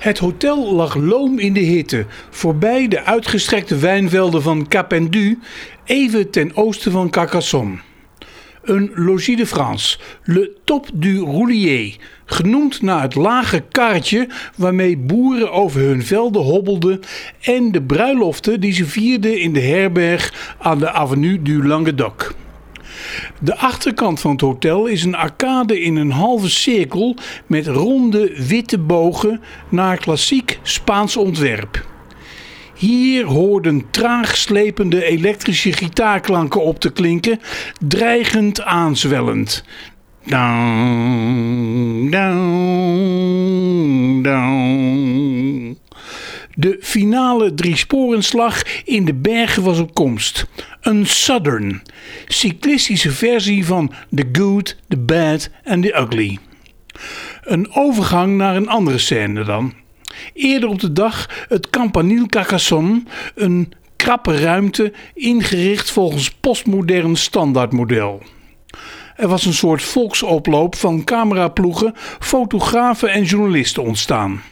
Het hotel lag loom in de hitte, voorbij de uitgestrekte wijnvelden van Capendu, even ten oosten van Carcassonne. Een logis de France, Le Top du Roulier, genoemd naar het lage kaartje waarmee boeren over hun velden hobbelden en de bruiloften die ze vierden in de herberg aan de Avenue du Languedoc. De achterkant van het hotel is een arcade in een halve cirkel met ronde witte bogen naar klassiek Spaans ontwerp. Hier hoorden traag slepende elektrische gitaarklanken op te klinken, dreigend aanzwellend. Down, down, down. De finale driesporenslag in de bergen was op komst. Een Southern, cyclistische versie van The Good, The Bad and The Ugly. Een overgang naar een andere scène dan. Eerder op de dag het Campanile Carcassonne, een krappe ruimte ingericht volgens postmodern standaardmodel. Er was een soort volksoploop van cameraploegen, fotografen en journalisten ontstaan.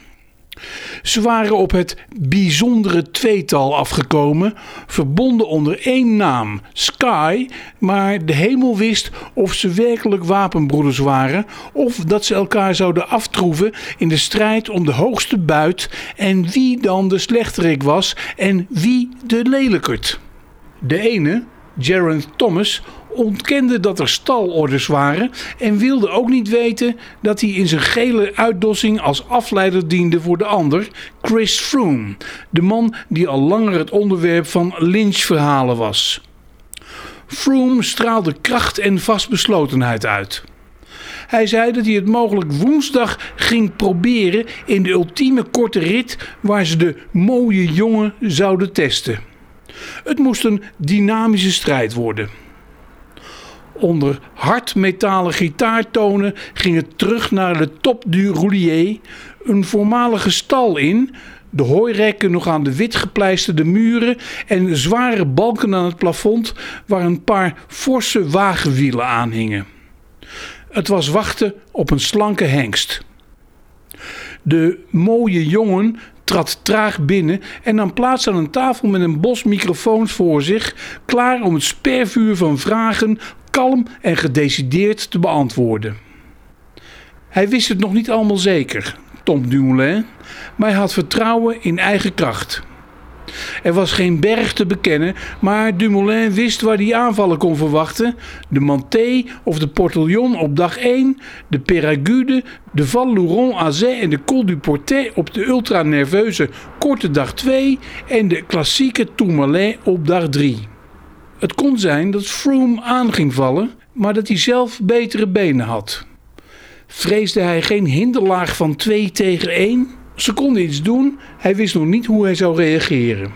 Ze waren op het bijzondere tweetal afgekomen, verbonden onder één naam, Sky, maar de hemel wist of ze werkelijk wapenbroeders waren of dat ze elkaar zouden aftroeven in de strijd om de hoogste buit en wie dan de slechterik was en wie de lelijkert. De ene, Jaron Thomas, ontkende dat er stalorders waren en wilde ook niet weten dat hij in zijn gele uitdossing als afleider diende voor de ander, Chris Froome, de man die al langer het onderwerp van lynchverhalen was. Froome straalde kracht en vastbeslotenheid uit. Hij zei dat hij het mogelijk woensdag ging proberen in de ultieme korte rit waar ze de mooie jongen zouden testen. Het moest een dynamische strijd worden. Onder hardmetalen gitaartonen ging het terug naar de Top du Roulier, een voormalige stal in, de hooirekken nog aan de wit gepleisterde muren en zware balken aan het plafond waar een paar forse wagenwielen aanhingen. Het was wachten op een slanke hengst. De mooie jongen trad traag binnen en nam plaats aan een tafel met een bos microfoons voor zich, klaar om het spervuur van vragen kalm en gedecideerd te beantwoorden. Hij wist het nog niet allemaal zeker, Tom Dumoulin, maar hij had vertrouwen in eigen kracht. Er was geen berg te bekennen, maar Dumoulin wist waar hij aanvallen kon verwachten. De Manté of de Portillon op dag 1, de Péragude, de Val Louron Azet en de Col du Portet op de ultra-nerveuze korte dag 2 en de klassieke Tourmalet op dag 3. Het kon zijn dat Froome aan ging vallen, maar dat hij zelf betere benen had. Vreesde hij geen hinderlaag van 2 tegen 1? Ze konden iets doen, hij wist nog niet hoe hij zou reageren.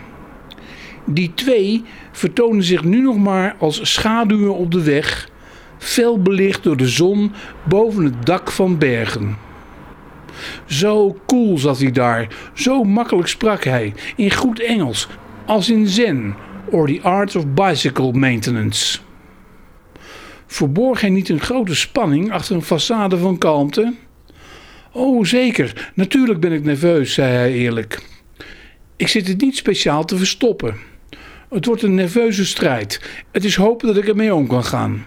Die twee vertonen zich nu nog maar als schaduwen op de weg, fel belicht door de zon boven het dak van bergen. Zo cool zat hij daar, zo makkelijk sprak hij, in goed Engels, als in zen, or the art of bicycle maintenance. Verborg hij niet een grote spanning achter een façade van kalmte? Oh, zeker. Natuurlijk ben ik nerveus, zei hij eerlijk. Ik zit het niet speciaal te verstoppen. Het wordt een nerveuze strijd. Het is hopen dat ik ermee om kan gaan.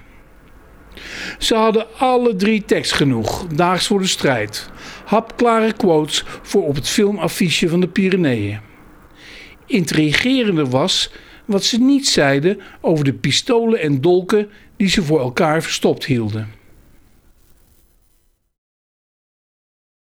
Ze hadden alle drie tekst genoeg, daags voor de strijd. Hapklare quotes voor op het filmaffiche van de Pyreneeën. Intrigerender was wat ze niet zeiden over de pistolen en dolken die ze voor elkaar verstopt hielden.